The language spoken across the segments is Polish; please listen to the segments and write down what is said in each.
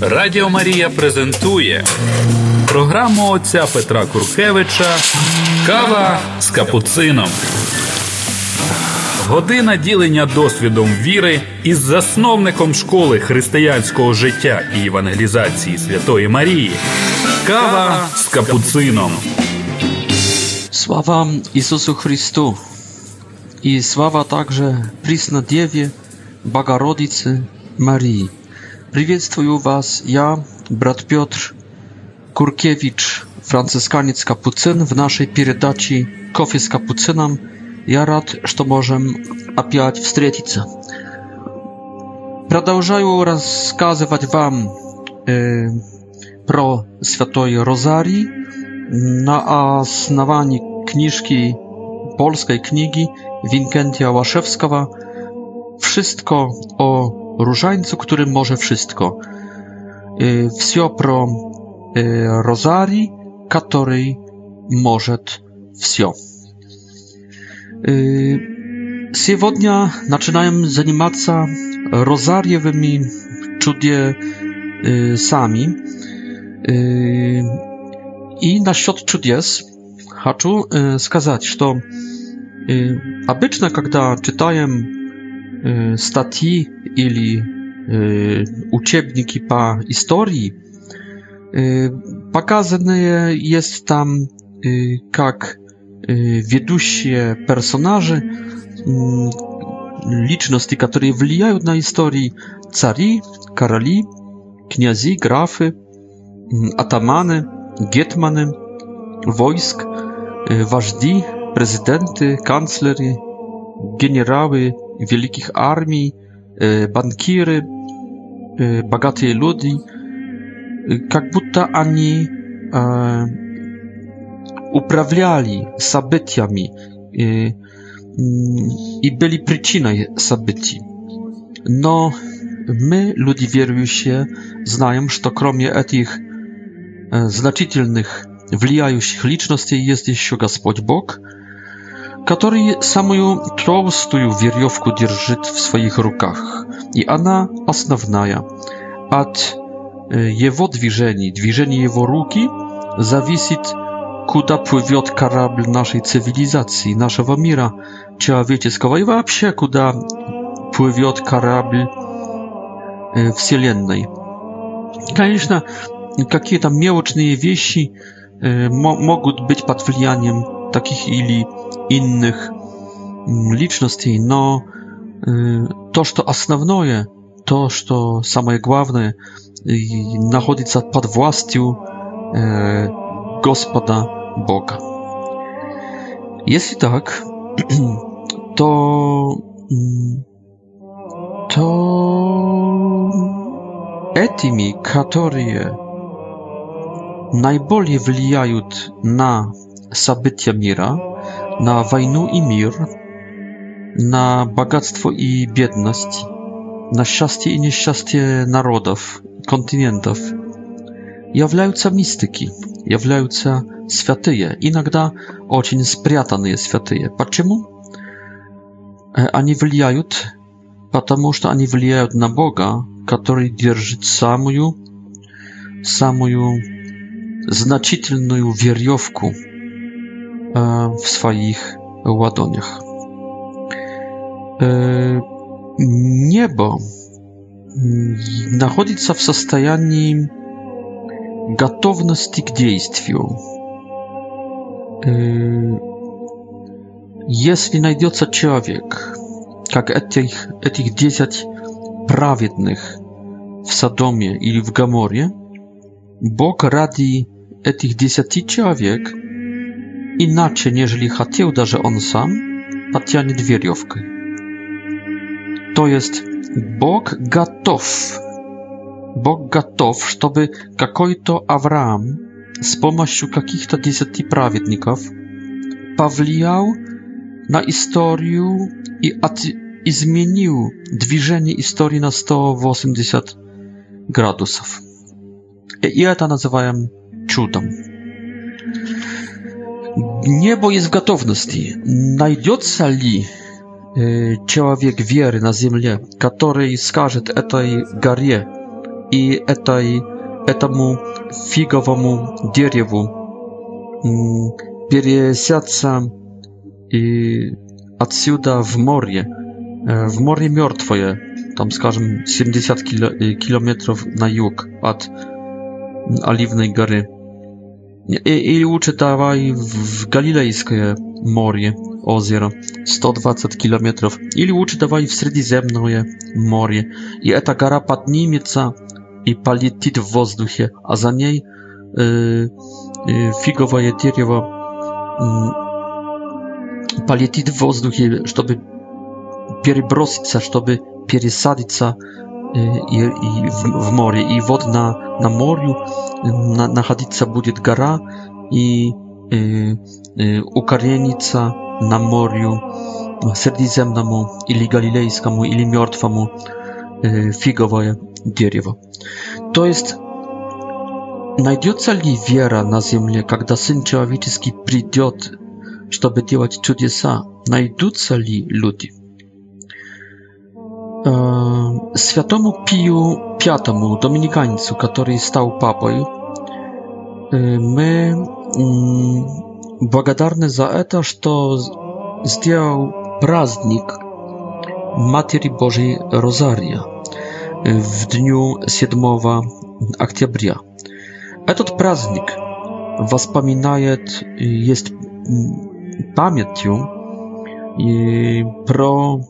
Радіо Марія презентує програму отця Петра Куркевича Кава з капуцином. Година ділення досвідом віри із засновником школи християнського життя і евангелізації Святої Марії. Кава з капуцином. Слава Ісусу Христу! І слава також Пріснодєві Богородице Марії. Приветствую Was, ja, brat Piotr Kurkiewicz, franciskaniec kapucyn w naszej передаче «Кофе с капуцином». Я рад, что можем опять встретиться. Продолжаю рассказывать вам э, про Святой Розарий на основании книжки, polskiej книги Winkentija Łaszewskiego. Wszystko o różańcu, który może wszystko. Y, Wsiopro y, rozari, który może wsio. Y, Siewodnia zaczynałem zanimaca rozariewymi czudie sami i насчет чудес chcę skazać, że обычно, kiedy читаем Y, statyi ili y, uciebniki pa historii y, pokazane jest tam jak wiedusie personaże liczności, które wliają na historii cari, karali, kniazi, grafy, atamany, getmany, wojsk, ważdi, prezydenty, kanclery, generały, wielkich armii, e, bankiry, e, bogatych ludzi, e, jak будто oni uprawiali sabytiami i, byli przyczyną sabyci. No, my, ludzie się, znamy, że kromie tych znaczytelnych, wliających liczności jest jeszcze Gospodź Bóg, который самую толстую веревку держит в своих руках, и она основная. От его движений, движения его руки зависит, куда плывет корабль нашей цивилизации, нашего мира человеческого и вообще куда плывет корабль Вселенной. Конечно, какие-то мелочные вещи могут быть под влиянием таких или innych liczności. No, y, to, co основное, to, co самое главное, находится pod властью Господа Бога. Jeśli tak, to mm, to etymi, które najbardziej wpływają na события мира, на войну и мир, на богатство и бедность, на счастье и несчастье народов, континентов, являются мистики, являются святые, иногда очень спрятанные святые. Почему? Они влияют, потому что они влияют на Бога, который держит самую, самую значительную веревку E, w swoich ładoniach. E, niebo znajduje mm, się w stanie gotowości do działania. E, jeśli znajdzie się człowiek, jak tych, tych 10 prawiednych w Sadomie i w Gamorie, Bóg rady tych dziesięciu człowiek, inaczej, jeżeli chciał, że on sam podciągnie dwierjówkę. To jest Bóg gotów. Bóg gotów, żeby jakoś to Abraham z pomocą jakichś to dziesięciu prawiedników powliał na historię i, zmienił dwiżenie historii na sto 180 градусов. И это называем чудом nie bo jest gotowności. Najdziecza li e, człowiek wiery na ziemi, który skaże tej garie i tej etamu figowemu drzewu pierysiaca mm, i odsuda w morje, e, w morze martwe tam skażem 70 kilometrów na jug od oliwnej gary i uczytałaj w Galilejskie morie, ozero, 120 kilometrów. ili uczytałaj w sredzie Śródziemne morie, i eta gara podniemieca i palitit w wozduchie, a za niej e, y, e, y, figowe drzewo mm, palitit w wozduchie, żeby переброситься, żeby пересадиться Y, i, i w, w I wod na, na morju, na, na będzie gara i e, e, ukarienica na morju serdizemnemu, ili galilejskiemu, ili martwemu e, figowe drzewo. To jest Найдется ли вера на земле, когда Сын Человеческий придет, чтобы делать чудеса? Найдутся ли люди? Святому Пию V, доминиканцу, который стал папой, мы благодарны за это, что сделал праздник Матери Божьей Розария в дню 7 октября. Этот праздник воспоминает, есть памятью про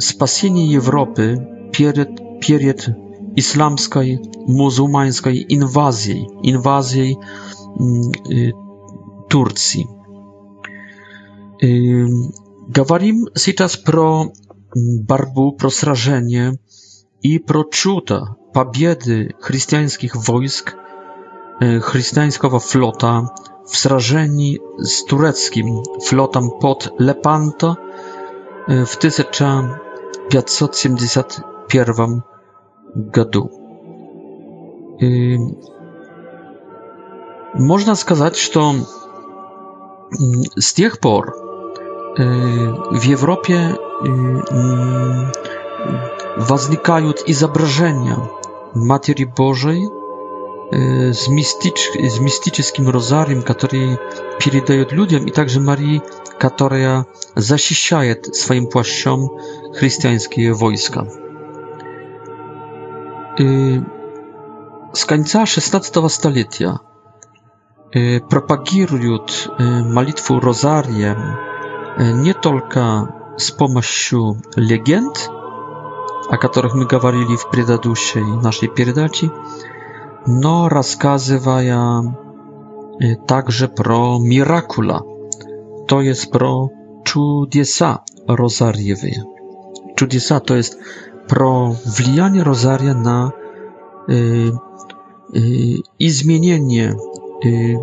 spasienie Европы перед, перед исламской, мусульманской инвазией, инвазией э, Турции. Э, говорим сейчас про борьбу, про сражение и про чудо победы христианских войск, э, христианского флота w srażeni z tureckim flotem pod Lepanto w 1000 571 году. И можно сказать, что с тех пор в Европе возникают изображения Матери Божией с, мистич, с мистическим розарием, который передает людям, и также Марии, которая защищает своим плащом chrześcijańskie wojska. Y, z końca XVI stulecia y, propagują y, modlitwę rozariem nie tylko z pomocą legend, o których my mówili w poprzedniej naszej передаci, no rozkazywają także pro mirakula, to jest pro cudesa rozariewe. Giudisa to jest prowlijanie rozaria na y, y, zmienienie y,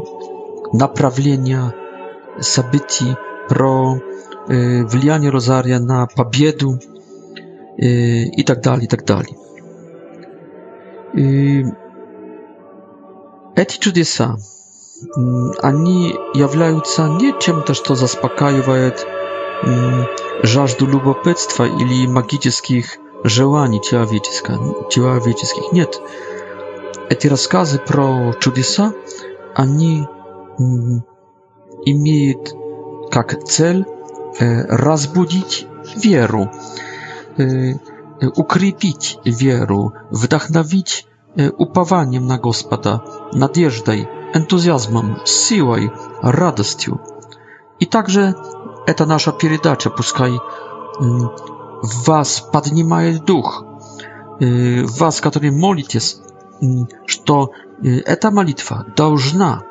naprawlenia sabiti, pro y, wlianie rozaria na pabiedu y, i tak dalej, i tak dalej. Эти y, mm, ani они являются не чем-то, zaspokaja заспокаивает żażdu lubopytstwa ili magicznych żelani ciała wiecieckich. Nie. Te rozkazy pro cudisa, ani mają mm, jak cel e, rozbudzić wieru, e, ukrypić wieru, wdachnawić e, upawaniem na Gospoda, nadzieżdżaj, entuzjazmem, siłą, radością. I także это наша передача, пускай в вас поднимает дух, в вас, которые молитесь, что эта молитва должна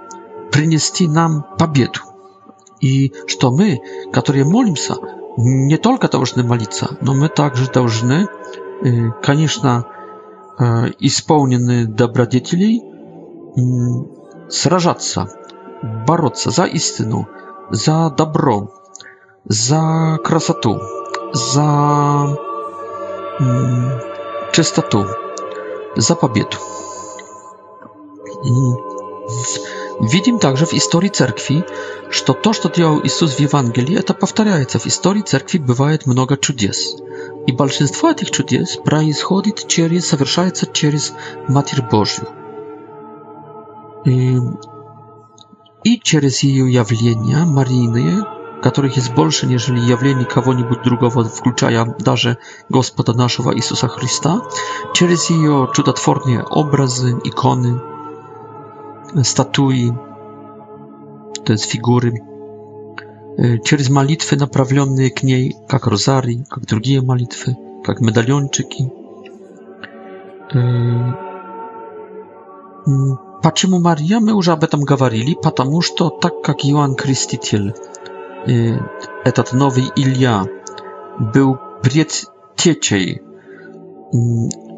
принести нам победу. И что мы, которые молимся, не только должны молиться, но мы также должны, конечно, исполнены добродетелей, сражаться, бороться за истину, за добро, za красоту, za mm, czystotę, za pobietu. Widzimy także w historii cerkwi, że to, co działał Jezus w Ewangelii, to powtarzaje się. W historii cerkwi bywa mnoga cudies. I większość tych cudies происходzi przez, совершаje się przez Matir Bożą. I przez jej jawlenia, Maryjne, которых есть больше, нежели явлений кого-нибудь другого, включая даже Господа нашего Иисуса Христа, через ее чудотворные образы, иконы, статуи, то есть фигуры, через молитвы, направленные к ней, как розарий, как другие молитвы, как медальончики. Почему Мария? Мы уже об этом говорили, потому что так как Иоанн Креститель этот новый Илья был предтечей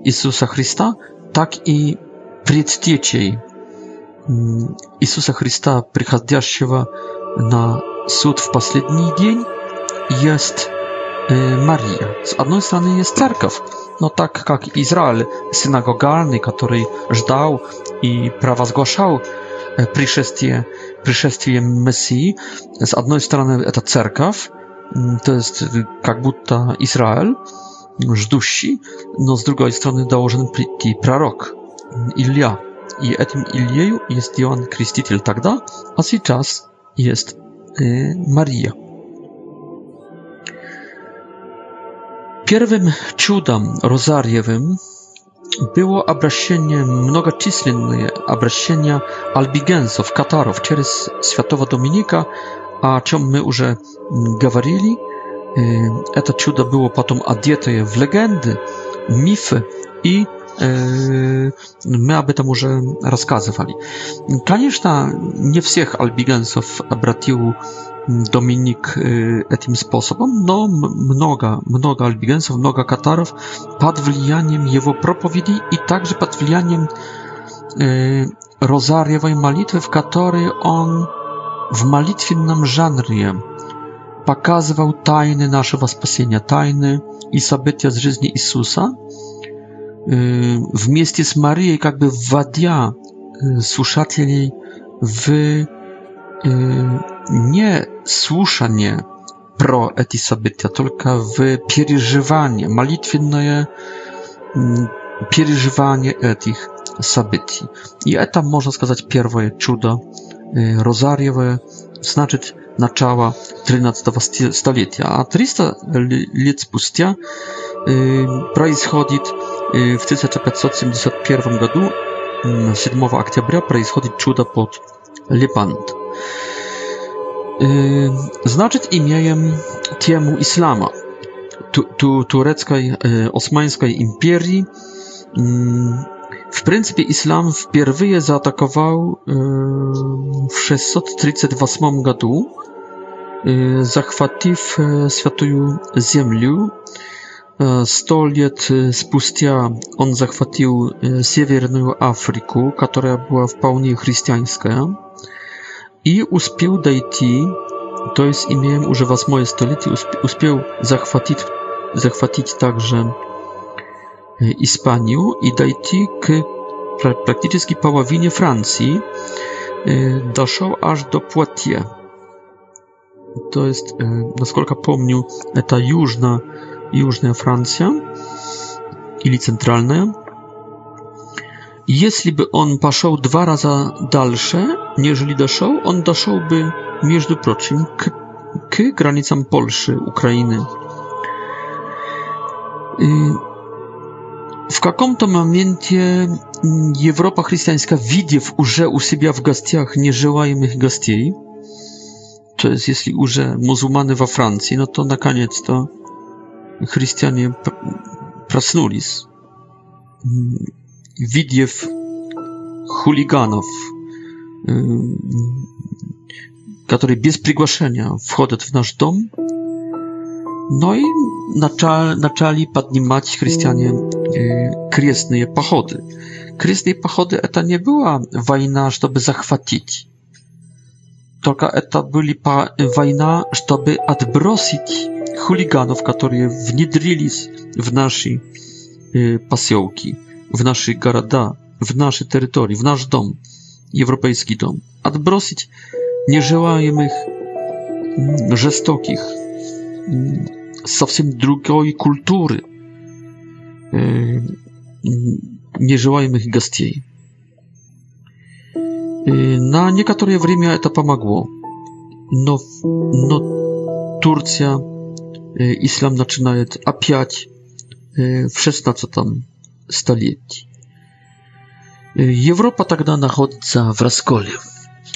Иисуса Христа, так и предтечей Иисуса Христа, приходящего на суд в последний день, есть Мария. С одной стороны есть церковь, но так как Израиль синагогальный, который ждал и провозглашал пришествие, пришествие Мессии. С одной стороны, это церковь, то есть как будто Израиль, ждущий, но с другой стороны должен прийти пророк Илья. И этим Ильею есть Иоанн Креститель тогда, а сейчас есть э, Мария. Pierwym cudem rozariewym było obraszenie mnogoczysłynne obraszenia albigensów, katarów, przez Światowa Dominika, a czym my już mówili. E, to było potom adietoje w legendy, mify i Yy, my aby to może rozkazywali. Konieczna nie wszystkich albigensów obratił Dominik yy, tym sposobem, no mnoga, mnoga albigensów, mnoga katarów pod wlianiem jego propowiedzi i także pod wlianiem e, yy, rozariowej malitwy, w której on w malitwinnym żanrze pokazywał tajny naszego spasienia, tajny i sabytia z życia Jezusa, вместе с Марией, как бы вводя слушателей в не слушание про эти события, только в переживание, молитвенное переживание этих событий. И это, можно сказать, первое чудо Розарьева, значит, начало 13 столетия. А 300 лет спустя происходит в 1571 году, 7 октября, происходит чудо под Лепант. Значит, имеем тему ислама, турецкой, османской империи, w pryncypie islam wpierw je zaatakował yy, w 638 roku, zachwatił świętą ziemię. Stoliet lat e, spustia on zachwatił e, Siewierną Afrykę, która była w pełni chrześcijańska i uspił dojść, to jest imię używa z mojej stolicy, uspił zachwatić, zachwatić także Hiszpanię i Tahiti k praktycznie połowie Francji y, doszło aż do Poitiers. To jest, y, naсколько помню, y, ta Jużna, Jużna Francja, ili centralna. Jeśli by on poszedł dwa razy dalsze, nieżeli doszedł, on doszedłby między prochim k, k granicom Polski, Ukrainy. В каком-то моменте Европа христианская, видев уже у себя в гостях нежелаемых гостей, to jest jeśli уже muzułmany во Francji, no to наконец-то христиане проснулись. Видев хулиганов, которые без приглашения входят в наш дом, no i zaczęli podnimać chrześcijanie e, kresne pochody. Kresne pachody. to nie była wojna, żeby zachwatić. Tylko to była wojna, żeby odbrosić chuliganów, którzy wnidrili e, w nasze pasiołki, w nasze города, w nasze terytorium, w nasz dom, europejski dom. Odbrosić nieżyłajemych, rzestokich. Mm, mm, совсем другой культуры нежелаемых гостей. На некоторое время это помогло, но, но Турция, ислам начинает опять в XVI столетии. Европа тогда находится в расколе.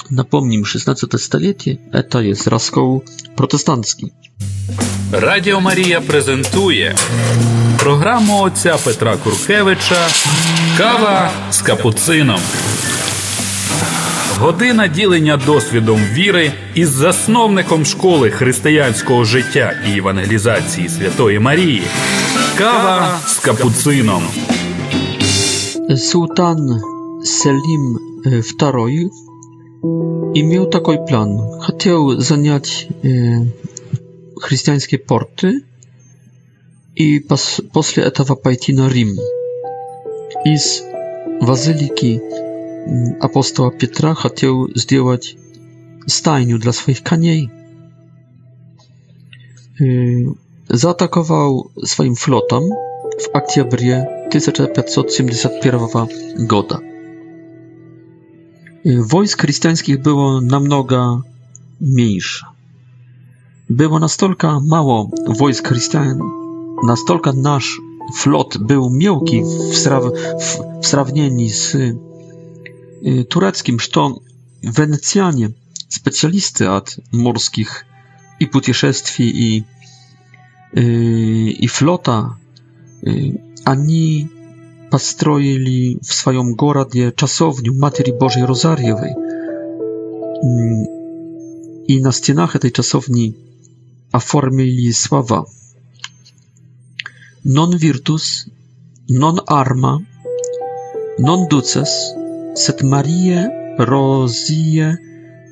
Напомним, 16 столетие – это jest rozkoł протестантський. Радіо Марія презентує програму отця Петра Куркевича Кава з капуцином. Година ділення досвідом віри із засновником школи християнського життя і евангелізації Святої Марії. Кава з капуцином. Султан Селім II е, i miał taki plan. Chciał zająć e, chrześcijańskie porty i pas, после этого пойти на Рим. Из базилики апостола Петра хотел сделать стайню для своих коней. Zaatakował swoim flotem w октябре 1571 года wojsk chrystiańskich było mnoga mniejsze. Było nastolka mało wojsk chrystian, nastolka nasz flot był miałki w, sraw, w, w z y, tureckim, że wenecjanie, specjalisty od morskich i путешествий i, y, i flota, y, построили в своем городе часовню Матери Божьей Розарьевой. И на стенах этой часовни оформили слова «Non virtus, non arma, non duces, sed Maria Rosie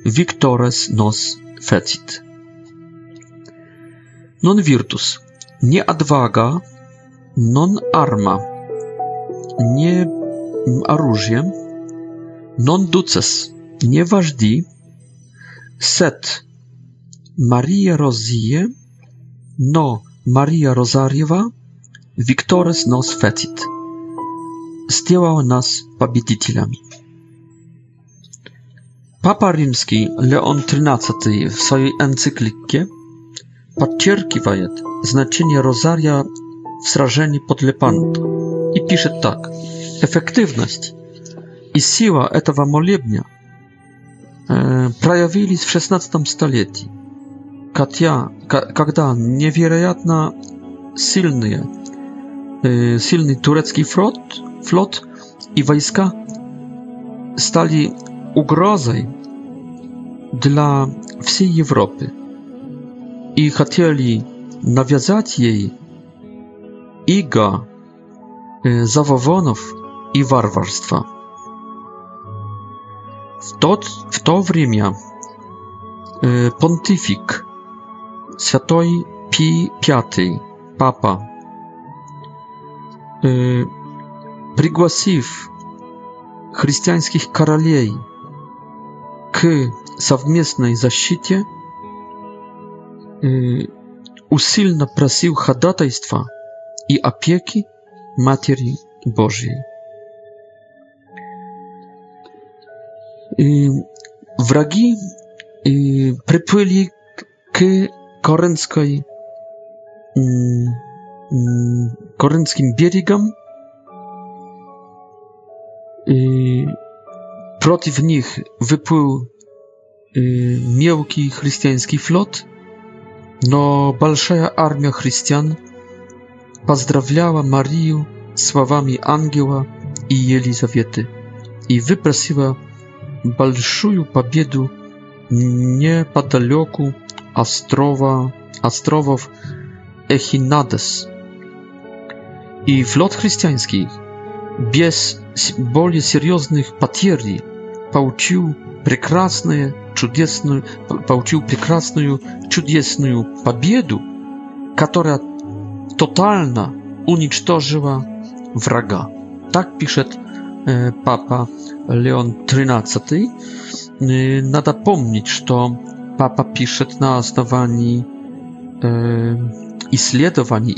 victores nos fecit». Non virtus – не отвага, non arma – не оружием, non duces, не вожди, сет Мария Розие, но Мария Розарьева, Викторес нос фетит. Сделала нас победителями. Papa Римский Леон XIII в своей энциклике подчеркивает значение розария в сражении под Лепанто и пишет так. Эффективность и сила этого молебня проявились в XVI столетии, когда невероятно сильные, сильный турецкий флот, флот и войска стали угрозой dla всей Европы и хотели навязать ей иго зававонов и варварства. В, тот, в то время понтифик Святой Пи V, Папа, пригласив христианских королей к совместной защите, усильно просил ходатайства и опеки Materii Bożej. Wragi wrogi i przypłyli k korynckiej mm, mm, korynckim i przeciw nich wypłył y, miękki chrześcijański flot no balszaja armia chrześcijan поздравляла Марию словами ангела и Елизаветы и выпросила большую победу неподалеку острова, островов Эхинадес. И флот христианский без более серьезных потерь получил прекрасное, чудесную, получил прекрасную, чудесную победу, которая totalna unicztorzyła wraga. Tak pisze e, papa Leon XIII. E, nada pomnieć, że papa pisze na zdawani e, i śledowani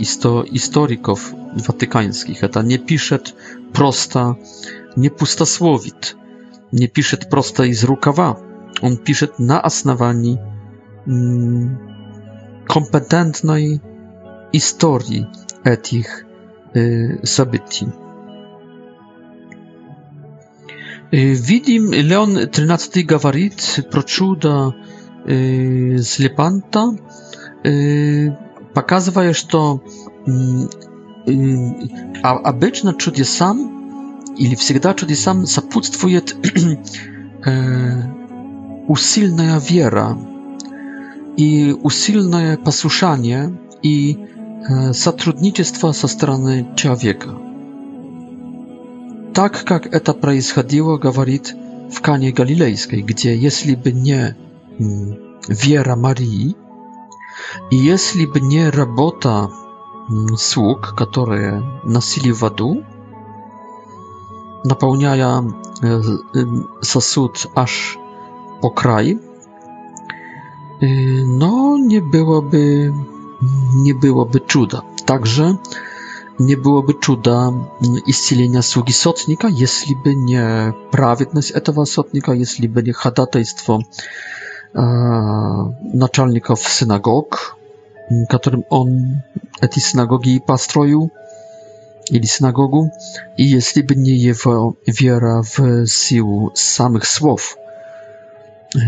historyków watykańskich. To nie pisze prosta, nie pustosłowit, nie pisze prosta i z rukawa. On pisze na asnawani mm, kompetentnej истории этих э, событий. Видим, Леон 13 говорит про чудо э, с Лепанта, э, показывая, что обычно чудесам или всегда чудесам сопутствует усильная вера и усильное послушание и сотрудничество со стороны человека. Так как это происходило, говорит в Кане Галилейской, где если бы не вера Марии, и если бы не работа слуг, которые носили воду, наполняя сосуд аж по край, но не было бы nie byłoby cuda. Także nie byłoby cuda istnienia sługi sotnika, jeśli by nie prawidłność tego sotnika, jeśli by nie ходатайство e, naczelników synagog, którym on эти synagogi postroił, или synagogu, i jeśli by nie jego wiara w siłę samych słów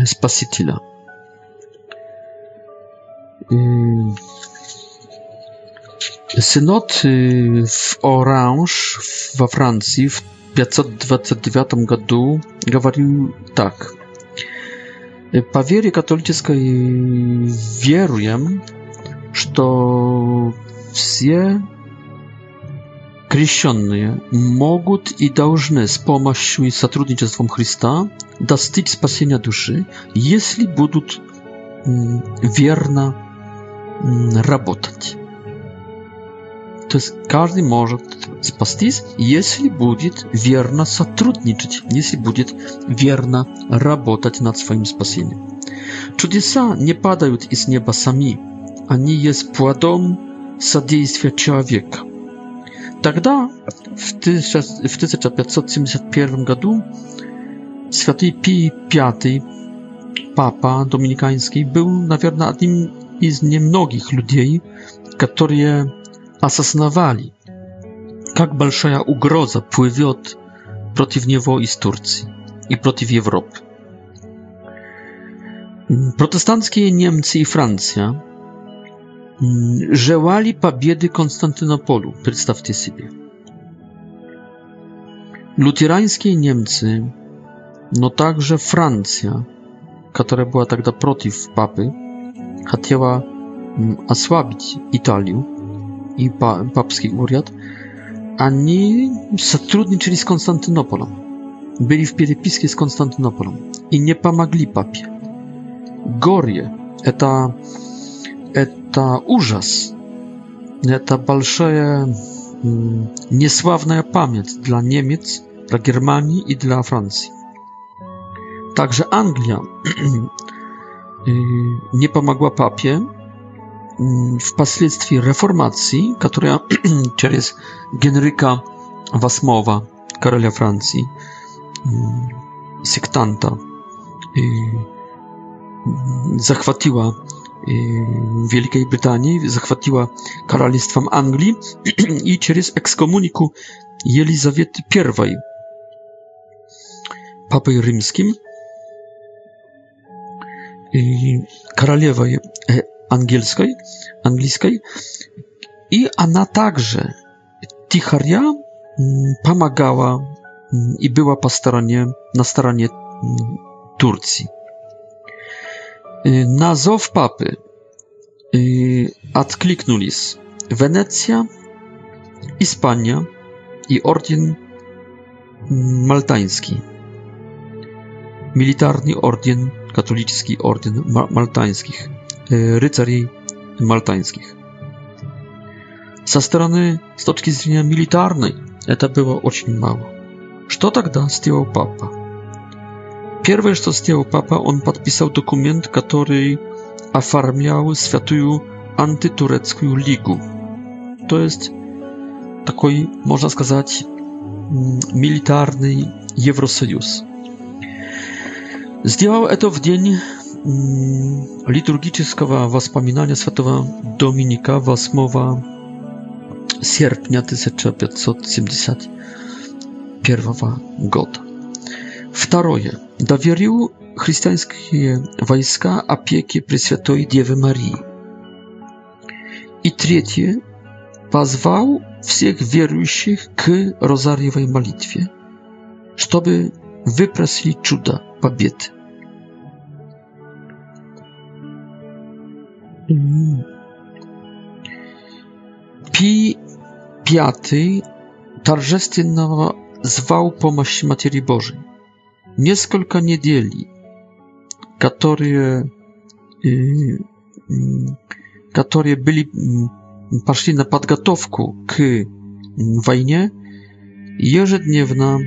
e, Spasiciela. Synod w Orange we Francji w 529 roku mówił tak. Po wierze katolickiej wierzę, że wszyscy chrześcijanie mogą i powinni z pomocą i współpracą Chrystusa dostać zbawienia duszy, jeśli będą mm, wierna pracować. Mm, То есть каждый может спастись, если будет верно сотрудничать, если будет верно работать над своим спасением. Чудеса не падают из неба сами, они есть плодом содействия человека. Тогда, в 1571 году, святый Пий V, папа доминиканский, был, наверное, одним из немногих людей, которые asasynowali, jak большая ugroza pływiot przeciw niego i z Turcji i przeciw Europy. Protestanckie Niemcy i Francja mm, żełali pobiedy Konstantynopolu, przedstawcie sobie. Luterańskie Niemcy, no także Francja, która była wtedy tak przeciw papy, chciała asłabić mm, Italię i pa, papski uriad, ani zatrudniczyli z Konstantynopolą. Byli w pierepiskie z Konstantynopolą i nie pomagli papie. Gorje, eta, eta urzas, eta balszeje mm, niesławna pamięć dla Niemiec, dla Germanii i dla Francji. Także Anglia y, nie pomagła papie, впоследствии реформации, которая через Генрика VIII, короля Франции, сектанта, захватила Wielkiej Brytanii, захватила Королевством Англии и через экскоммунику Елизаветы I, Папой Римским, королевой angielskiej, angielskiej i ona także Ticharia mm, pomagała mm, i była po stronie, na staranie mm, Turcji. Y, na zow papy odkliknuli y, Wenecja, Hiszpania i Orden Maltański. Militarny Orden, katolicki Orden Maltańskich. Y, rycerzy maltańskich. Za strony, z точки militarnej, eta było bardzo mało. Co тогда сделал papa? Pierwsze, co сделал papa, on podpisał dokument, który оформлял святую antytureckую лигу. To jest taki, można сказать, mm, militarny Евросоюз. Сделал это w день liturgического воспоминания святого Доминика 8 серпня 1571 года. Второе. Доверил христианские войска опеке Пресвятой Девы Марии. И третье. Позвал всех верующих к розарьевой молитве, чтобы выпросить чудо победы. Pi piaty tarżestynno zwał pomości Materii Bożej. Nieskolka niedzieli, które, y, mm, które byli, mm, poszli na podgotowku k mm, wojnie, jeżedniewna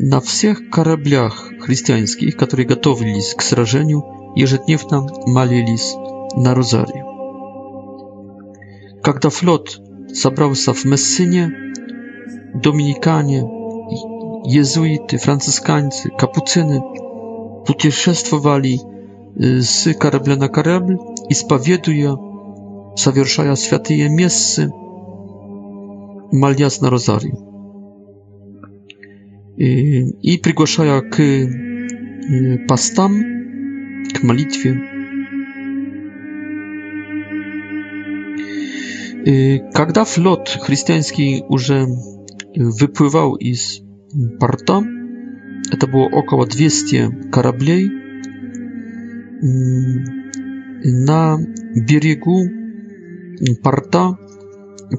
na wszystkich karabliach chrześcijańskich, które gotowili się k srażeniu, jeżedniewna malili się на Розарию. Когда флот собрался в Мессине, доминикане, иезуиты, францисканцы, капуцины путешествовали с корабля на корабль, исповедуя, совершая святые мессы, молясь на Розарию. И, и приглашая к постам, к молитве, Когда флот христианский уже выплывал из порта, это было около 200 кораблей, на берегу порта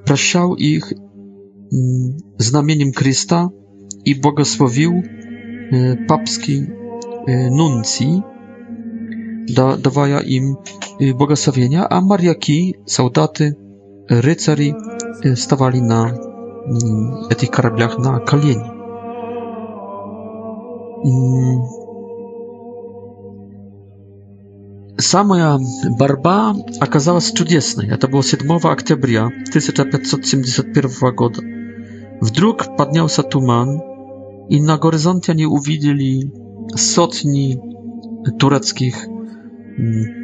прощал их знаменем креста и благословил папский нунций, давая им błogosławienia, a mariaki, soldaty Ryceri y, stawali na mm, tych karablach na kolieni. Mm. Sama barba okazała się cudowna. To było 7 października 1571 roku. Wdruk padniał się i na horyzoncie nie uwidzieli sotni tureckich mm,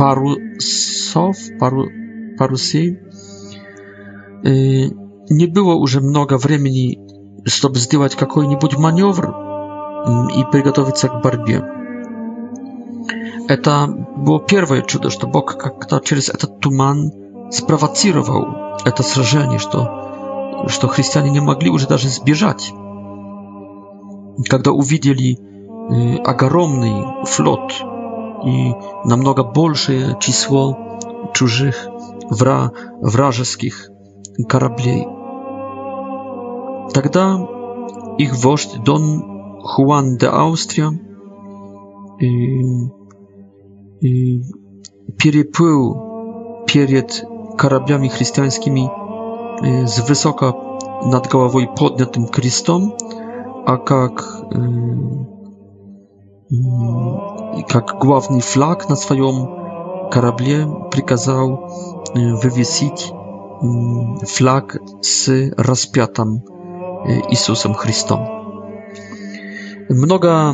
parusow, paru, y, nie było już mnogo времени, żeby zrobić jakiś manewr i przygotować się do barbie. To było pierwsze cudo, że Bóg przez ten tuman sprowokował to сражение, że że chrześcijanie nie mogli już nawet zbieżać. Kiedy uwidzieli ogromny flot и намного большее число чужих вра вражеских кораблей. Тогда их вождь Дон Хуан де Аустрия и, и переплыл перед кораблями христианскими с высоко над головой поднятым крестом, а как как главный флаг на своем корабле приказал вывесить флаг с распятым Иисусом Христом. Много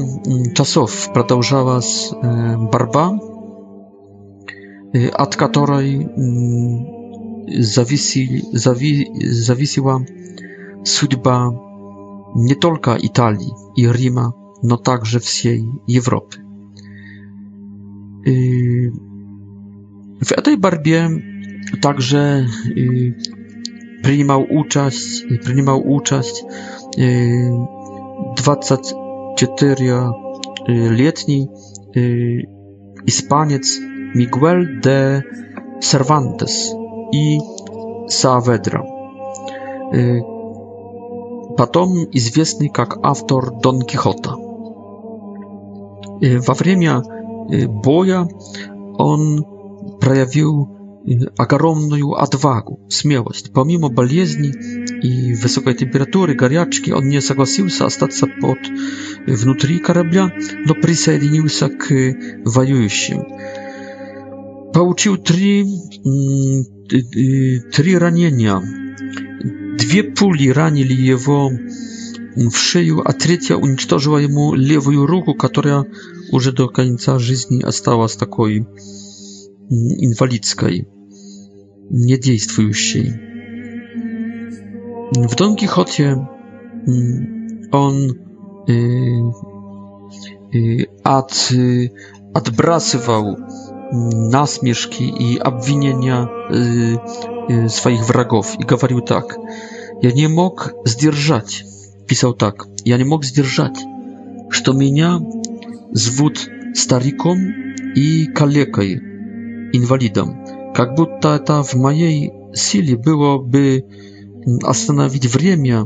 часов продолжалась борьба, от которой зависи, зави, зависела судьба не только Италии и Рима, но также всей Европы. W tej barbie także принимал участь, принимал участь 24-летний испанец Miguel de Cervantes и Saavedra. Потом известный как автор Дон Кихота во время боя он проявил огромную отвагу, смелость. Помимо болезни и высокой температуры, горячки, он не согласился остаться под, внутри корабля, но присоединился к воюющим. Получил три, три ранения. Две пули ранили его w szyję, a trzecia uniknęła mu lewą rękę, która już do końca życia została z takiej mm, inwalidzkiej, niedziejstwującej. W Don Quixote mm, on od, y, y, odbrasywał mm, nasmieszki i obwinienia y, swoich wrogów i mówił tak, ja nie mogę zdzierżać писал так. «Я не мог сдержать, что меня зовут стариком и калекой, инвалидом, как будто это в моей силе было бы остановить время,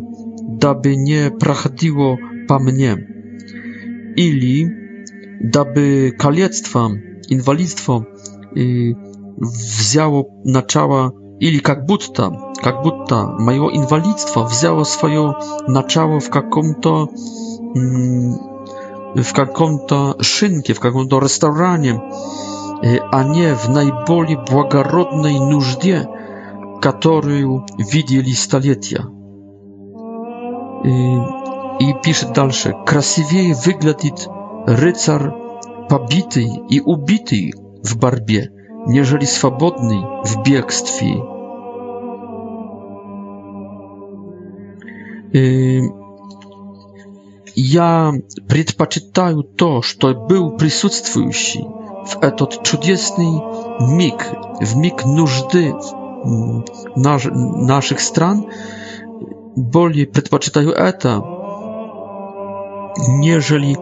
дабы не проходило по мне, или дабы калецтво, инвалидство э, взяло начало, или как будто как будто мое инвалидство взяло свое начало в каком-то в каком-то шинке, в каком-то ресторане, а не в наиболее благородной нужде, которую видели столетия. И, и пишет дальше. Красивее выглядит рыцарь побитый и убитый в борьбе, нежели свободный в бегстве. я предпочитаю то, что был присутствующий в этот чудесный миг, в миг нужды наш, наших стран, более предпочитаю это, нежели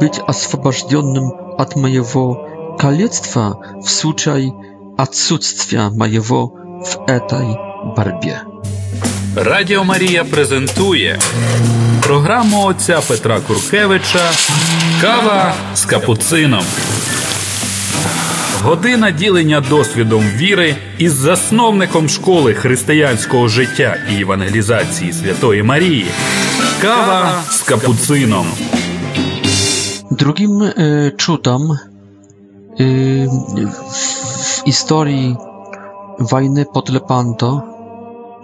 быть освобожденным от моего колецтва в случае отсутствия моего в этой борьбе. Радіо Марія презентує програму отця Петра Куркевича Кава з капуцином. Година ділення досвідом віри із засновником школи християнського життя і евангелізації Святої Марії. Кава з капуцином. Другим e, czutom e, w, w historii wojny pod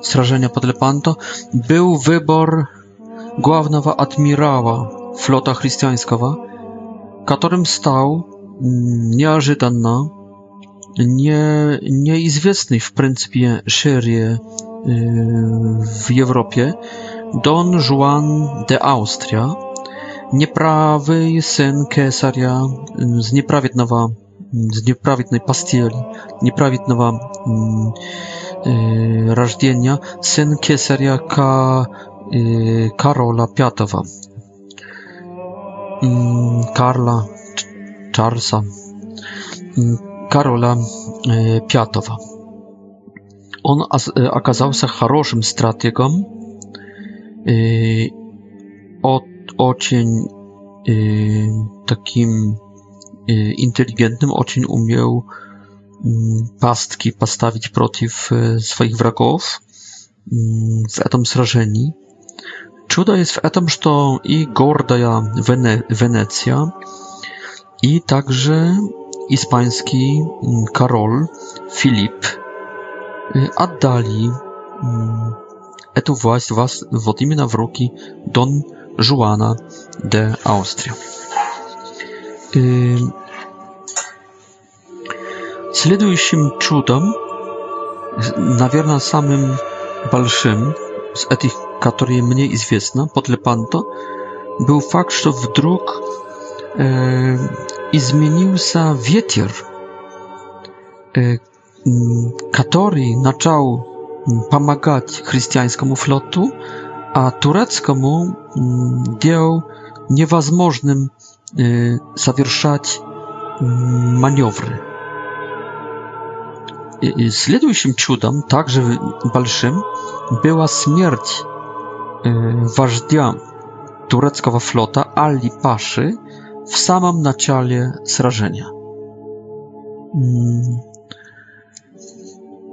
сражения под Лепанто был выбор главного адмирала флота христианского, которым стал неожиданно не, неизвестный в принципе шире э, в Европе Дон Жуан де Австрия, неправый сын кесаря с неправедного, с неправедной постели, неправедного Y, rodzenia syn Kesaria Ka, y, Karola Piatowa. Mm, Karla Czarsa, mm, Karola y, Piatowa. On okazał się хорошим strategiem. Ocień takim inteligentnym, ocień umiał. Y, Mm, pastki postawić przeciw y, swoich wrogów w mm, tym srażeni. Czudo jest w tym, że i gorda Wene Wenecja, i także hiszpański mm, Karol Filip y, oddali tę władzę was od imienia w ruki Don Juana de Austria. Y, Следующим чудом, наверное, самым большим из этих, которые мне известно, подле Панто, был факт, что вдруг э, изменился ветер, э, который начал помогать христианскому флоту, а турецкому делал невозможным э, совершать маневры. Следующим чудом, также большим, была смерть вождя турецкого флота Али Паши в самом начале сражения.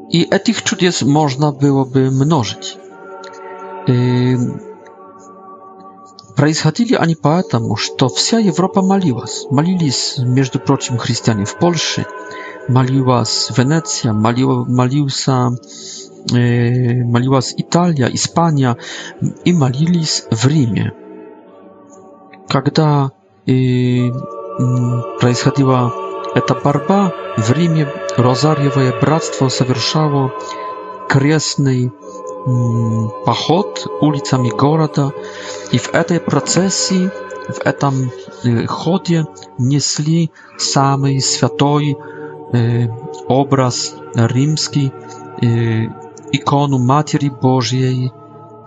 I etich czudес można byłoby mnożyć. Происходили они поэтому, что вся Европа молилась. Молились, между прочим, христиане в Польше, maliła z Wenecja, maliła, malił sa, e, maliła z Italia, Hiszpania i malili z w Rzymie. Kiedy e, przeszedła ta barba w Rzymie Rozariowe Bractwo zawierzało kresny mm, pachot ulicami города i w tej procesji, w tym y, chodzie niesli samej świętej Y, obraz rzymski y, ikonu Matki Bożej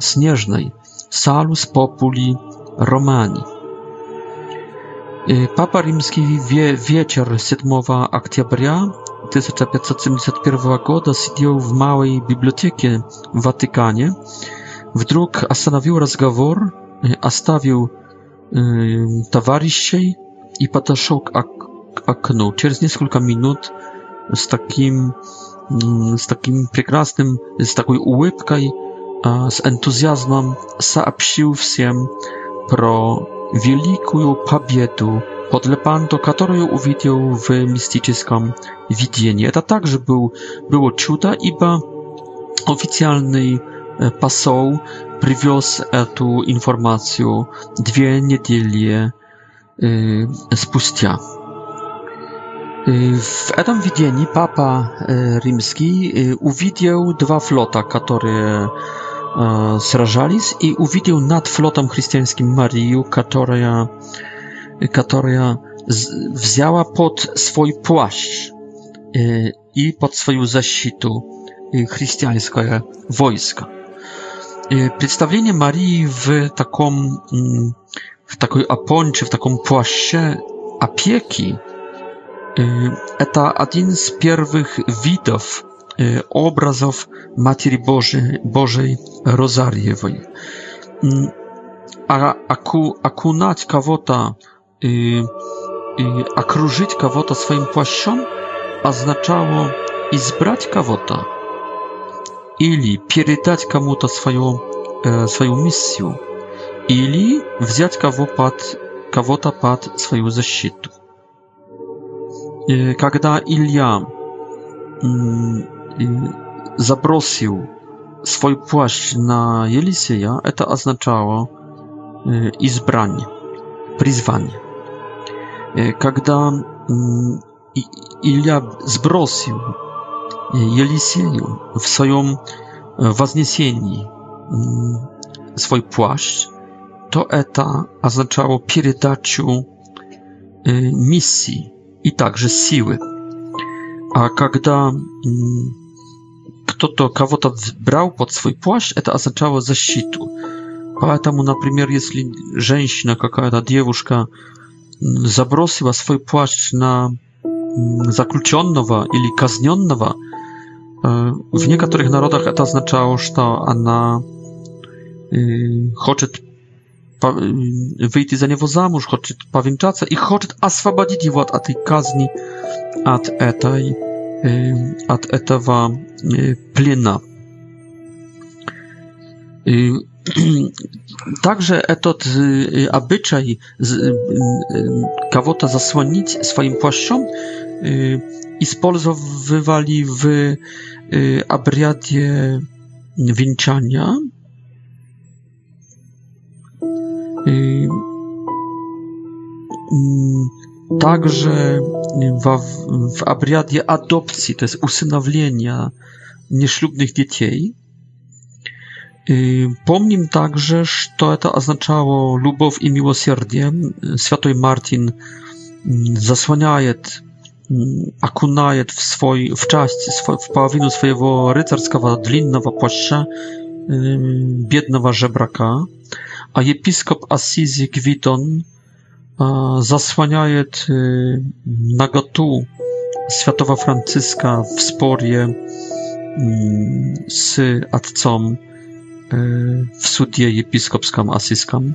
Śnieżnej Salus Populi Romani. Y, Papa Rzymski wie, wieczór 7 października 1571 roku siedział w małej bibliotece w Watykanie. Wdruk zastanowił rozmowę, zostawił towarzyszy i podszedł окну. Через несколько минут с таким, с таким прекрасным, с такой улыбкой, с энтузиазмом сообщил всем про великую победу под Лепанто, которую увидел в мистическом видении. Это также был, было чудо, ибо официальный посол привез эту информацию две недели э, спустя. W этом видении Papa Римский увидел два флота, которые сражались, и увидел над флотом христианским Марию, которая, которая взяла под свой плащ и под свою защиту христианское войско. Представление Марии в таком, в такой апонче, в таком плаще опеки – Это один из первых видов образов Матери Божией, Божией Розарьевой. А оку, окунать кого-то и, и окружить кого-то своим плащом означало избрать кого-то или передать кому-то свою, э, свою миссию или взять кого под, кого-то под свою защиту когда Илья забросил свой плащ на Елисея, это означало избрание, призвание. Когда Илья сбросил Елисею в своем вознесении свой плащ, to ETA oznaczało передачу misji и также силы. А когда кто-то кого-то брал под свой плащ, это означало защиту. Поэтому, например, если женщина какая-то, девушка забросила свой плащ на заключенного или казненного, w niektórych narodach to oznaczało, że ona chce выйти за него замуж, хочет повенчаться и хочет освободить его от этой казни, от этой, от этого плена. Также этот обычай кого-то заслонить своим плащом использовали в обряде венчания, Mm, także w, w abriadzie adopcji, to jest usynowienia nieślubnych dzieci. E, pomnim także, że to oznaczało lubow i miłosierdzie. Światoj Martin mm, zasłaniaje mm, akunaje w swoj w czasie w połowinu swojego rycerskiego длинnego płaszcza biednego żebraka a episkop Assisi Gwiton e, zasłaniaje mm, nagatu światowa Franciszka w sporie mm, z atcom e, w sudzie episkopskim asyskam,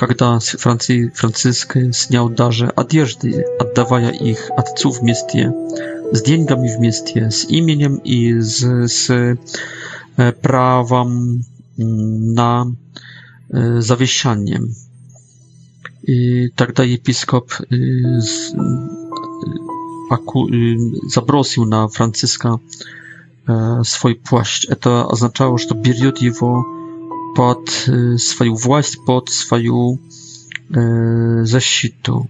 kiedy Franci Franciszek zniał darze odjeżdy, oddawaja ich atcu w mieście, z dzieńgami w mieście, z imieniem i z, z e, prawem mm, na Y, zawiesianiem. I wtedy tak episkop y, y, zabrosił na Franciszka e, swój płaszcz. E, to oznaczało, że to bierzut jego pod swoją władzę, e, pod swoją zaszczytą.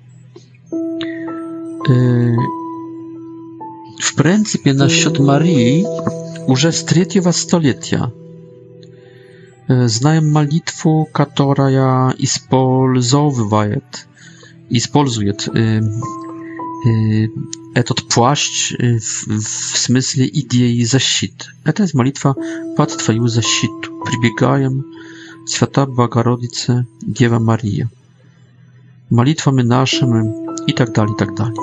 W pryncypie na Marii już z 3 stulecia знаем молитву, которая использовывает, использует э, э, этот плащ в, в смысле идеи защиты. Это есть молитва под Твою защиту. Прибегаем, Свята Богородица, Дева Мария. Молитвами нашими и так dalej, i tak dalej.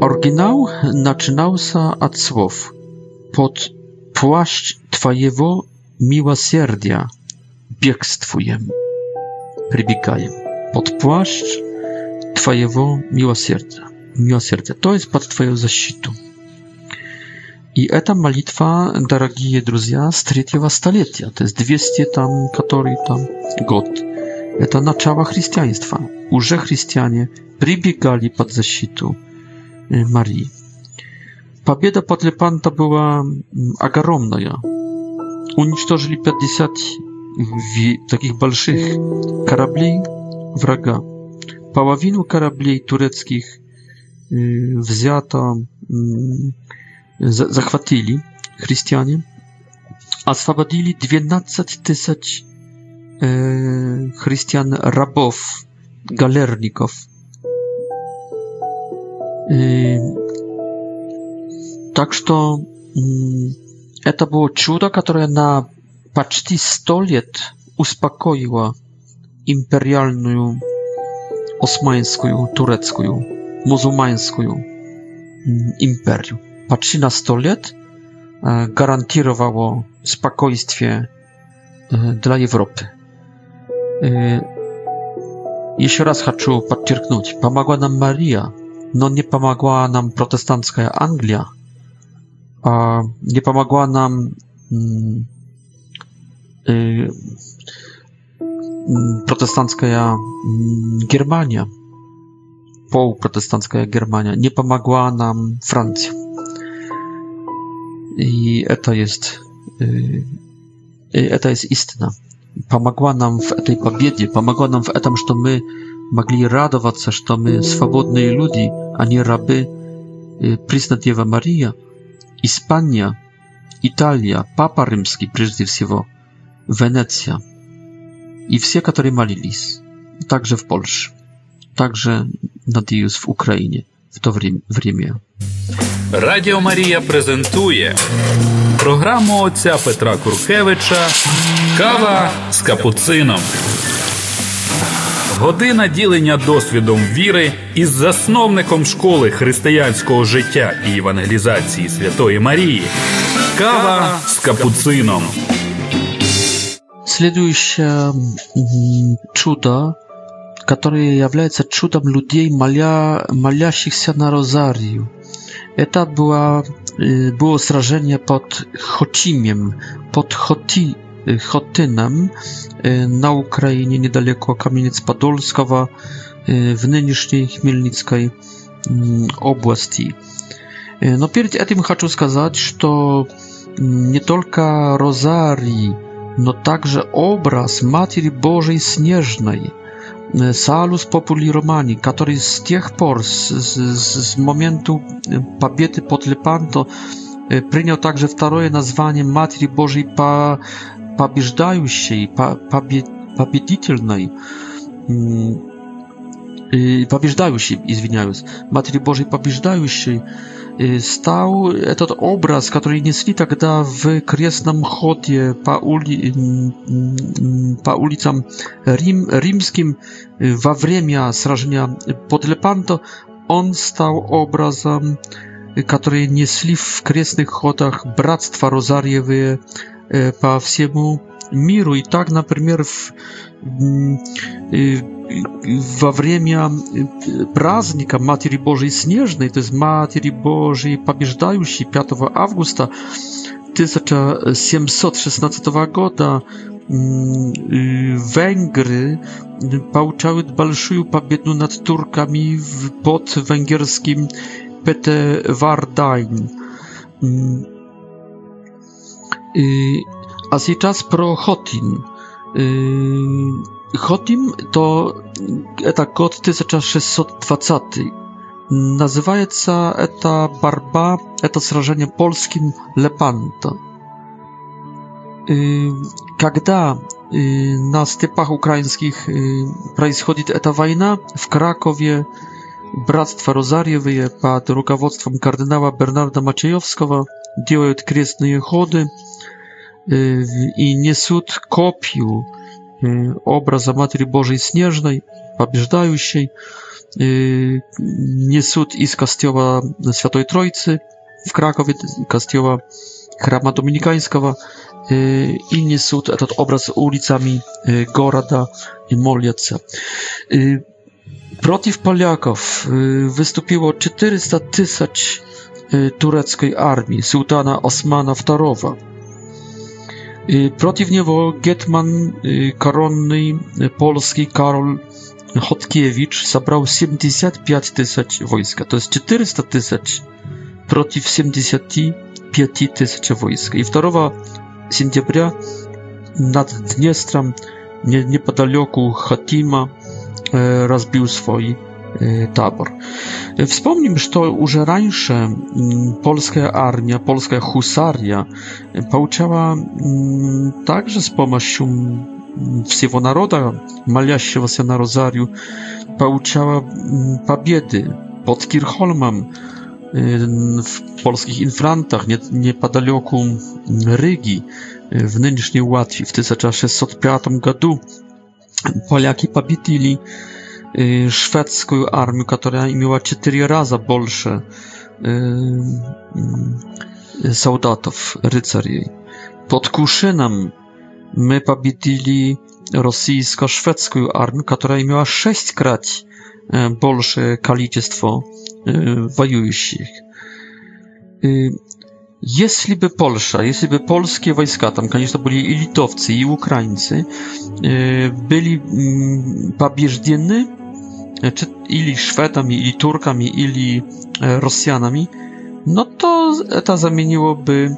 Oryginał zaczynał się od słów pod płaszcz Twojego miłosierdzia biegstwujem, przybiegajem. Pod płaszcz Twojego miłosierdzia. Miłosierdzia. To jest pod Twoją zaszczytą. I eta modlitwa, drodzy друзья, z trzeciego stulecia, to jest 200 tam, który tam, god. Eta początek chrześcijaństwa. Już chrześcijanie przybiegali pod zaszczytą y, Marii. Победа под Лепанто была огромная. Уничтожили 50 таких больших кораблей врага. Половину кораблей турецких взято, захватили христиане. Освободили 12 тысяч христиан-рабов, галерников. Так что это было чудо, которое на почти сто лет успокоило империальную османскую, турецкую, мусульманскую империю. Почти на сто лет гарантировало спокойствие dla Europy. Jeszcze raz chcę podkreślić, pomogła nam Maria, no nie pomogła nam protestancka Anglia, a nie pomogła nam mm, y, mm, protestancka mm, Germania, półprotestancka Germania, nie pomogła nam Francja. I to jest, y, y, to jest istna. Pomogła nam w tej pobiedzie, pomogła nam w tym, że my mogli radować się, że swobodni ludzie, a nie raby, przyznać Ewa Maria. Испания, Италия, Папа Римский прежде всего, Венеция. И все, которые молились, также в Польше, также, надеюсь, в Украине в то время. Радіо Марія презентує програму отця Петра Куркевича Кава з капуцином. Година ділення досвідом віри із засновником школи християнського життя і евангелізації Святої Марії. Кава з капуцином. Следующее чудо, которое является чудом людей, моля, молящихся на розарию. Это было, было сражение под Хотимем, под Хоти, Chotynem e, na Ukrainie niedaleko Kamieniec Podolskowa e, w нынешней Chmielnickiej области. Но перед tym chcę сказать, że nie tylko розарий, no także obraz Matki Bożej Śnieżnej, e, Salus Populi Romani, który z tych por, z, z, z momentu pobiedy pod Lepanto, przyjął także drugie nazwanie Matki Bożej pa, побеждающей, побед, победительной, побеждающей, извиняюсь, Матери Божьей побеждающей, стал этот образ, который несли тогда в крестном ходе по, ули... по улицам Рим... римским во время сражения под Лепанто, он стал образом, который несли в крестных ходах братства Розарьевые по всему миру. И так, например, в, во время праздника Матери Божией Снежной, то есть Матери Божией Побеждающей 5 августа 1716 года Węgry получały большую победу над Турками pod węgierskim Petewardine. Y, a teraz pro Hotim. Y, Hotim to eta kod 1620. Nazywa się eta barba, eta zrażenie polskim Lepanto. Y, Kiedy na stepach ukraińskich przechodzi ta wojna w Krakowie, Bractwo Rozariewy pod rukawodztwem kardynała Bernarda Maciejowskiego делают крестные ходы и несут копью образа Матери Божией Снежной, побеждающей, несут из костела Святой Троицы в Кракове, костела храма Доминиканского, и несут этот образ улицами города и молятся. Против поляков выступило 400 тысяч Y, tureckiej armii sułtana Osmana II. Y, protiv niego Getman y, koronny polski Karol Chodkiewicz zabrał 75 tysięcy wojska, to jest 400 tysięcy против 75 tysięcy wojska. I 2 сентября над Днестром, неподалеку Хатима, rozbił swoje tabor. Вспомним, что уже раньше польская армия, польская хусария получала также с помощью всего народа, молящегося на розарию, получала победы под Кирхольмом, w polskich infrantach, nie, niepodaleku Rygi, w нынешней Łatwii w 1605 году Polacy pobitili Y, szwedzką armię, która miała 4 razy больше soldatów, rycerzy. Pod Kuszynem my победили rosyjsko-szwedzką armię, która miała 6 krać больше количество воюющих. Jeśli by Polsza, jeśli by polskie wojska, tam koniecznie byli i Litowcy, i Ukraińcy, y, byli mm, pobieżdzieni, e, czyli ili Szwedami, ili Turkami, ili e, Rosjanami, no to to zamieniłoby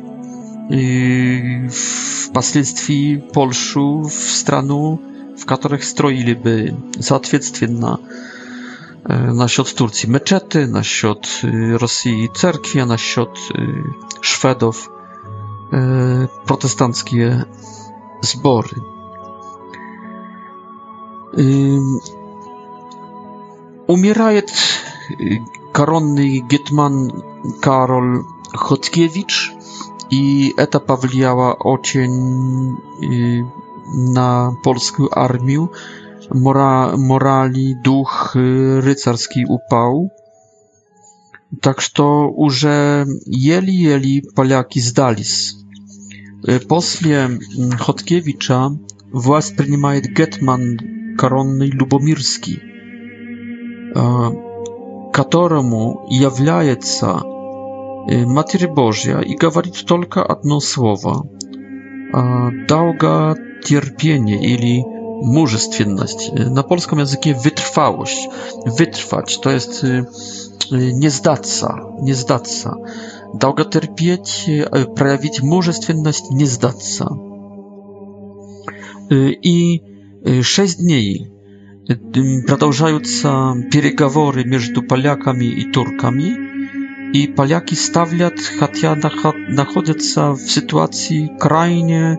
y, w pasylstwie Polszu w stronę w których stroiliby, zaatwiedztwie na E, na siot Turcji meczety, na siot y, Rosji cerkwie, na siot y, Szwedów e, protestanckie zbory. Умирает коронный гетман Karol Chodkiewicz и это повлияло очень на польскую армию, mora, morali, duch y, rycerski upał. Tak, że już jeli, jeli Polaki zdali. Y, po mm, Chodkiewicza władz przyjmuje Getman Koronny Lubomirski, któremu jawiaje się y, Matry Bożia i gawarit tylko jedno słowo. Dałga cierpienie, czyli мужественность, на польском языке wytrwałość, wytrwać, to jest nie zdаться, nie zdаться, долго терпеть, проявить мужественность, nie zdаться. И шесть дней продолжаются переговоры между поляками и турками, и поляки ставят, хотя находятся в ситуации крайне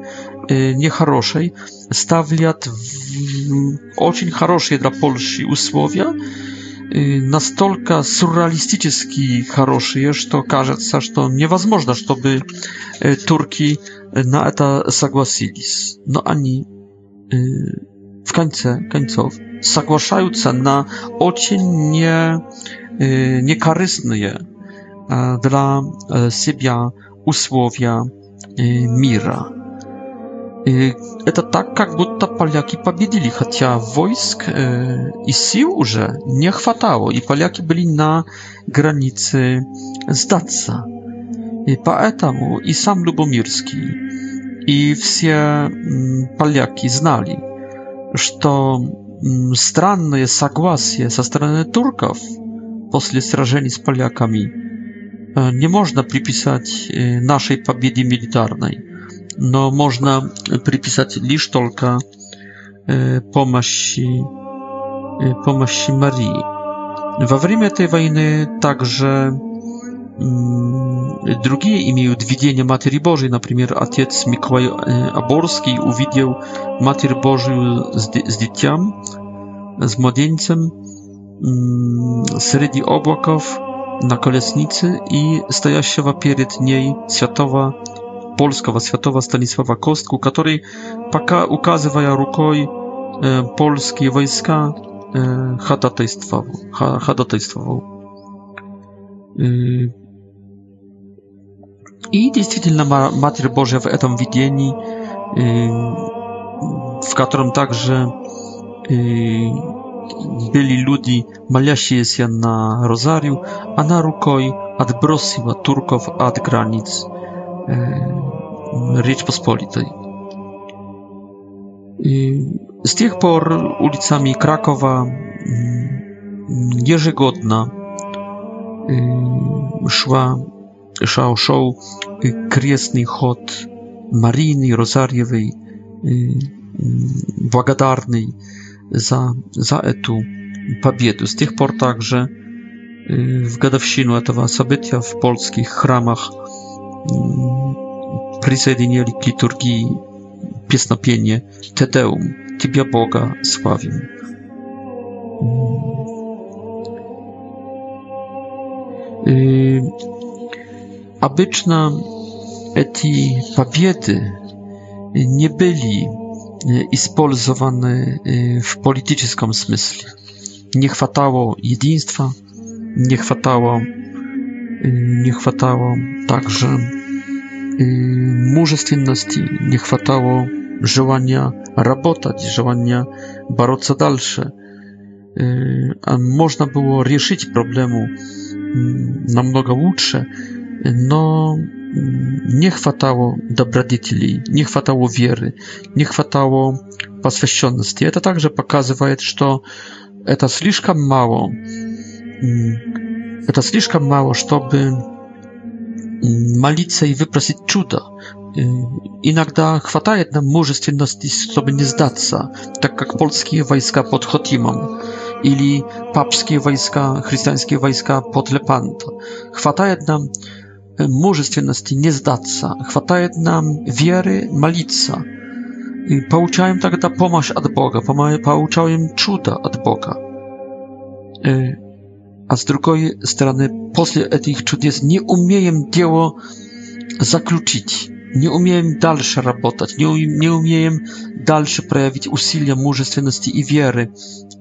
Y, niechorosze, stawiać bardzo хорошие dla Polski usłowia, настолько surrealistyczne хорошие, że wydaje się, że niemożliwe, żeby Turki na eta zgodzili. No ani y, w końcu końców zgłaszają na bardzo nie y, niekorzystne dla siebie usłowia mira. Это так, как будто поляки победили, хотя войск и сил уже не хватало, и поляки были на границе сдаться. И поэтому и сам Любомирский, и все поляки знали, что странное согласие со стороны турков после сражений с поляками не можно приписать нашей победе милитарной no można przypisać lisz tylko e, pomocy e, pomocy Marii. W czasie tej wojny także mm, drugie imieją widzenie Matki Bożej, na przykład ojciec Mikołaj e, Aborski uwidział Matkę Bożą z dzieciem, z młodzieńcem среди облаков на колеснице и стоящего перед ней святого polskiego światowa Stanisława Kostku, który paka ukazywaja rukoj e, polskie wojska e, hadatejstwowo. Ha, hadatejstwowo. E, I действительно ma, Matry Boża w etom widieni, e, w którym także e, byli ludzie maliasie się na rozariu, a na rukoj odbrosiła Turków od granic. E, Rzeczpospolitej. Z tych por ulicami Krakowa, mm, Jerzygodna, y, szła szał, szał, y, kresny chod Maryjny, Rozariewej, y, mm, Błagadarnej za, za etu pobiedu. Z tych por także w gadawsinu tego wydarzenia w polskich chramach prisedinie liturgii piesnopienie Te Deum, Tybia Boga sławim. abyczna eti papiety nie byli ispolizowane w polityczną smysli. Nie chwatało jedinstwa, nie chwatało nie хватало также мужественности, не хватало желания работать, желания бороться дальше. Можно было решить проблему намного лучше, но nie хватало добродетелей, не хватало веры, не хватало посвященности. Это также показывает, что это слишком мало это слишком мало, чтобы молиться и выпросить чудо. Иногда хватает нам мужественности, чтобы не сдаться, так как польские войска под Хотимом или папские войска, христианские войска под Лепанто. Хватает нам мужественности не сдаться, хватает нам веры молиться. И получаем тогда помощь от Бога, получаем чудо от Бога a z drugiej strony, po tych cudów nie umiem dzieło zakluczyć, nie umiem dalsze rabotać, nie, um, umiem dalsze przejawić usilia, mężczyzny i wiery.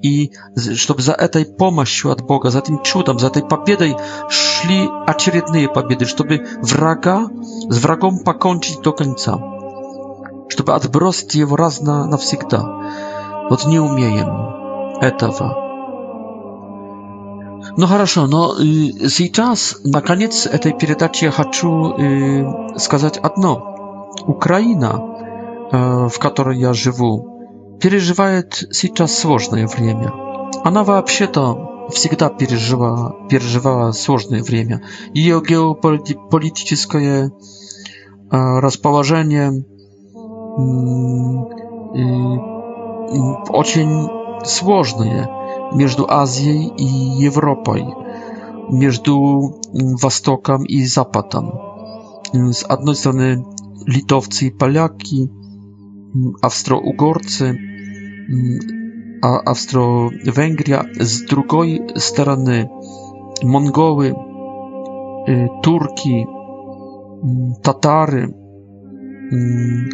I żeby za tej pomocą od Boga, za tym cudem, za tej pobiedą szli a kolejne pobiedy, żeby wraga z wrogiem pokończyć do końca, żeby odbrosić je raz na na zawsze. Od nie umiem etawa. Ну хорошо, но э, сейчас, наконец, этой передачи я хочу э, сказать одно. Украина, э, в которой я живу, переживает сейчас сложное время. Она вообще-то всегда переживала, переживала сложное время. Ее геополитическое э, расположение э, э, очень сложное между Азией и Европой, между Востоком и Западом. С одной стороны литовцы и поляки, австро-угорцы, а Австро-Венгрия, с другой стороны монголы, турки, татары,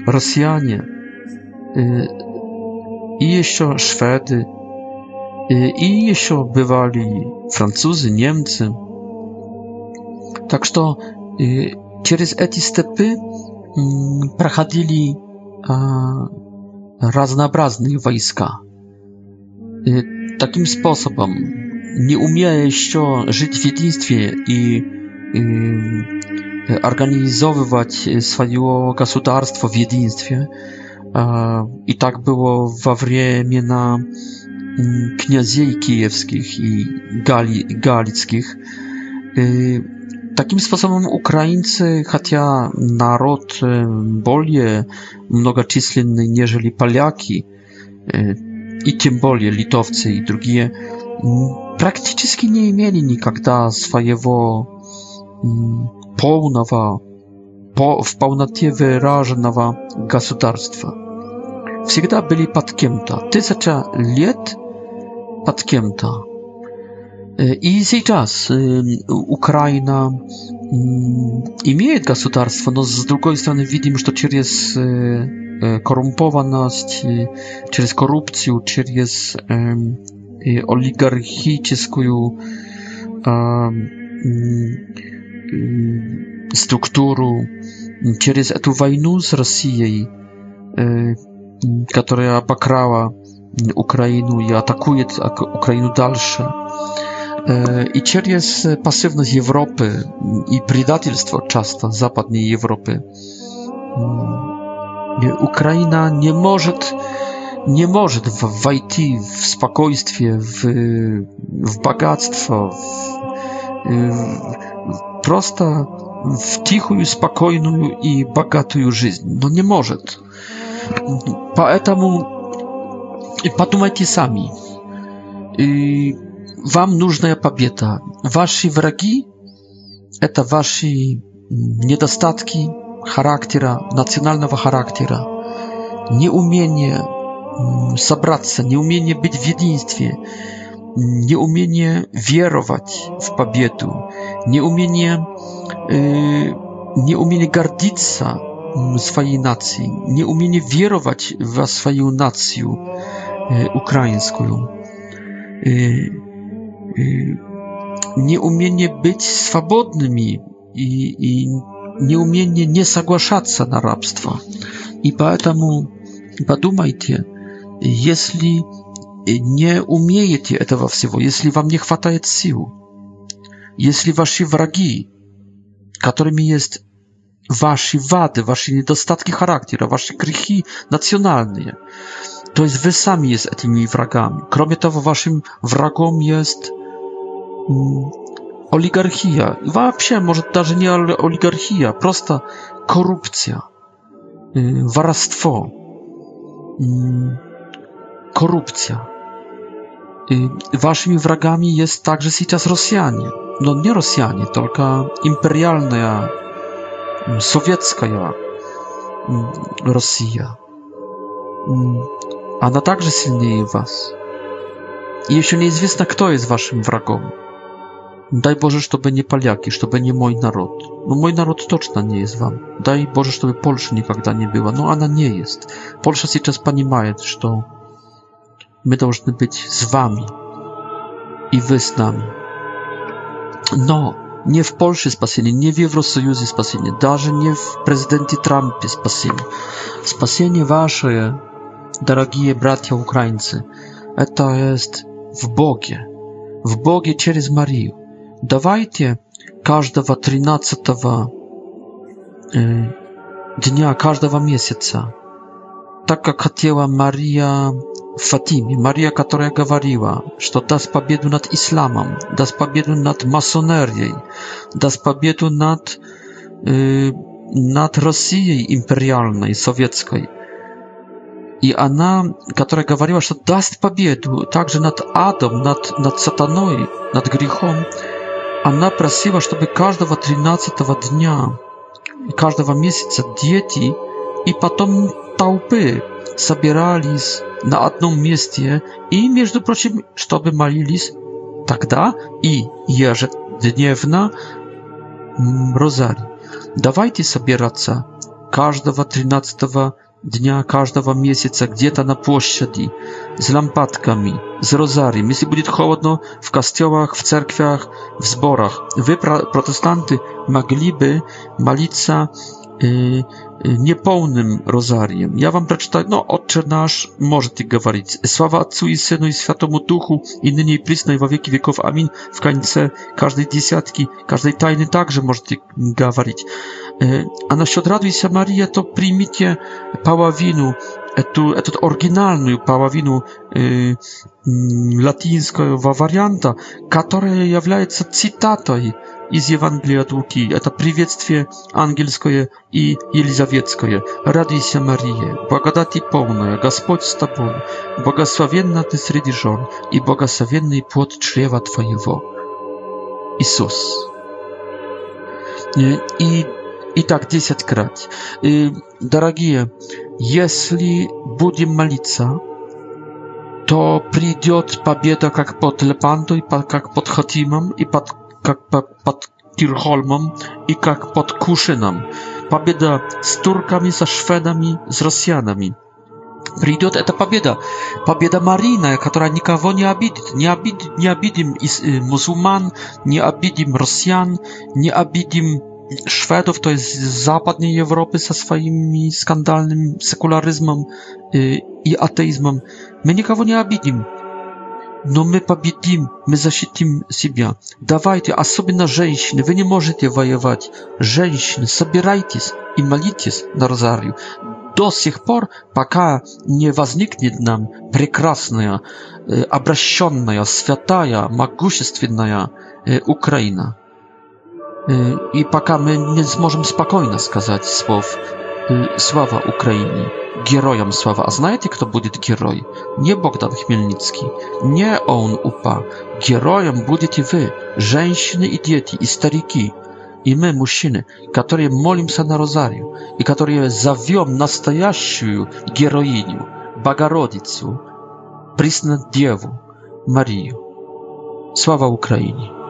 россияне и еще шведы, Y, i jeszcze bywali Francuzi, Niemcy. Także przez y, te stepy mm, przechodzili różnorodne wojska. Y, takim sposobem, nie umieją jeszcze żyć w jedynstwie i organizować swojego państwo w jedynstwie. I tak było w na kniaziej kijewskich i gali, galickich. Y, takim sposobem Ukraińcy, chociaż naród y, bolje mnogocisłynny nieżeli Paliaki y, i tym bolie Litowcy i drugie, praktycznie nie mieli nigdy swojego połnowa, w w pełnotie wyrażonego państwa. Zawsze byli pod kimś. Tysiące lat podcięta. И сейчас Украина имеет государство, но с другой стороны видим, что через коррумпованность, через коррупцию, через олигархическую структуру, через эту войну с Россией, которая обокрала Ukrainu i atakuje Ukrainę dalsze. E, I через pasywność Europy i предательство często zapadniej Europy mm. Ukraina nie może nie może wejść w spokojstwie, w, w bogactwo, w, y, w, prosto w cichą, spokojną i bogatą życie. No nie może. Поэтому Подумайте сами. И вам нужная победа. Ваши враги – это ваши недостатки характера, национального характера, неумение собраться, неумение быть в единстве, неумение веровать в победу, неумение, э, неумение гордиться своей нацией, неумение веровать во свою нацию – E, ukraińską. E, e, nieumienie być swobodnymi i, i nieumienie nie zagłaszać się na rabstwa. I поэтому подумайте, jeśli nie umiejecie tego wszystkiego, jeśli wam nie chwataje sił, jeśli wasi wrogi, którymi jest wasi wady, wasi niedostatki charakteru, wasi krychy nacjonalne, to jest wy sami jest tymi wragami. Kromie tego waszym wragom jest mm, oligarchia. Вообще, może даже nie oligarchia, prosta korupcja, y, warstwo, y, korupcja. Y, waszymi wragami jest także teraz Rosjanie. No nie Rosjanie, tylko imperialna, mm, sowiecka mm, Rosja. Mm, Она также сильнее вас. И еще неизвестно, кто из вашим врагом. Дай Боже, чтобы не поляки, чтобы не мой народ. Но мой народ точно не из вам. Дай Боже, чтобы Польша никогда не была. Но она не есть. Польша сейчас понимает, что мы должны быть с вами. И вы с нами. Но не в Польше спасение, не в Евросоюзе спасение, даже не в президенте Трампе спасение. Спасение ваше drogie bracia Ukraińcy, to jest w Bogie, w Bogie przez Mariu. Dawajcie każdego 13 y, dnia, każdego miesiąca, tak jak chciała Maria w Fatimie, Maria, która mówiła, że da pobiedę nad islamem, da pobiedę nad masonerią, da pobiedę nad, y, nad Rosją imperialną, sowiecką. и она, которая говорила, что даст победу также над адом, над, над сатаной, над грехом, она просила, чтобы каждого 13 дня, каждого месяца дети и потом толпы собирались на одном месте и, между прочим, чтобы молились тогда и ежедневно розарь. Давайте собираться каждого 13 дня каждого месяца где-то на площади, с лампадками, с розарием. Если будет холодно, в костелах, в церквях, в сборах. Вы, протестанты, могли бы молиться э, niepełnym rozariiem. Ja wam przeczytam, no, Otcze nasz, może ty gawalić. Sława Ocu i Synu i Światomu Duchu, i nynie i i w wieków. Amin. W końcu każdej dziesiątki, każdej tajny także może ty gawalić. E, a na radu i Samaria to primicie paławinu, tu, oryginalny paławinu, e, mm, latyńskiego warianta, która jest cytatą из Евангелия от Луки. Это приветствие ангельское и елизаветское. «Радуйся, Мария, благодати полная, Господь с тобой, благословенна ты среди жен, и благословенный плод чрева твоего». Иисус. И, и так десять крат. И, дорогие, если будем молиться, то придет победа как под Лепандой, как под Хатимом и под как под Kirchholmem i jak pod Kuszynem. Победа z Turkami, z Szwedami, z Rosjanami. Придет эта победа, победа Марина, которая никого не обидит. Не, обид, не обидим из, э, мусульман, не обидим россиян, не обидим Szwedów, to jest z Europy za swoim skandalnym sekularyzmem y, i ateizmem. My nikogo nie obidnimy но мы победим, мы защитим себя. Давайте, особенно женщины, вы не можете воевать. Женщины, собирайтесь и молитесь на розарию до сих пор, пока не возникнет нам прекрасная, обращенная, святая, могущественная Украина. И пока мы не сможем спокойно сказать слов Sława Ukrainie, героям sława. A знаете, kto будет герой? Nie Bogdan Chmielnicki, nie on upa. Героем будете wy, женщины i dzieci i stariki. И мы, мужчины, которые молимся на розарию, и которые зовем настоящую героиню, Богородицу, Преснодеву, Марию. Sława Ukrainie.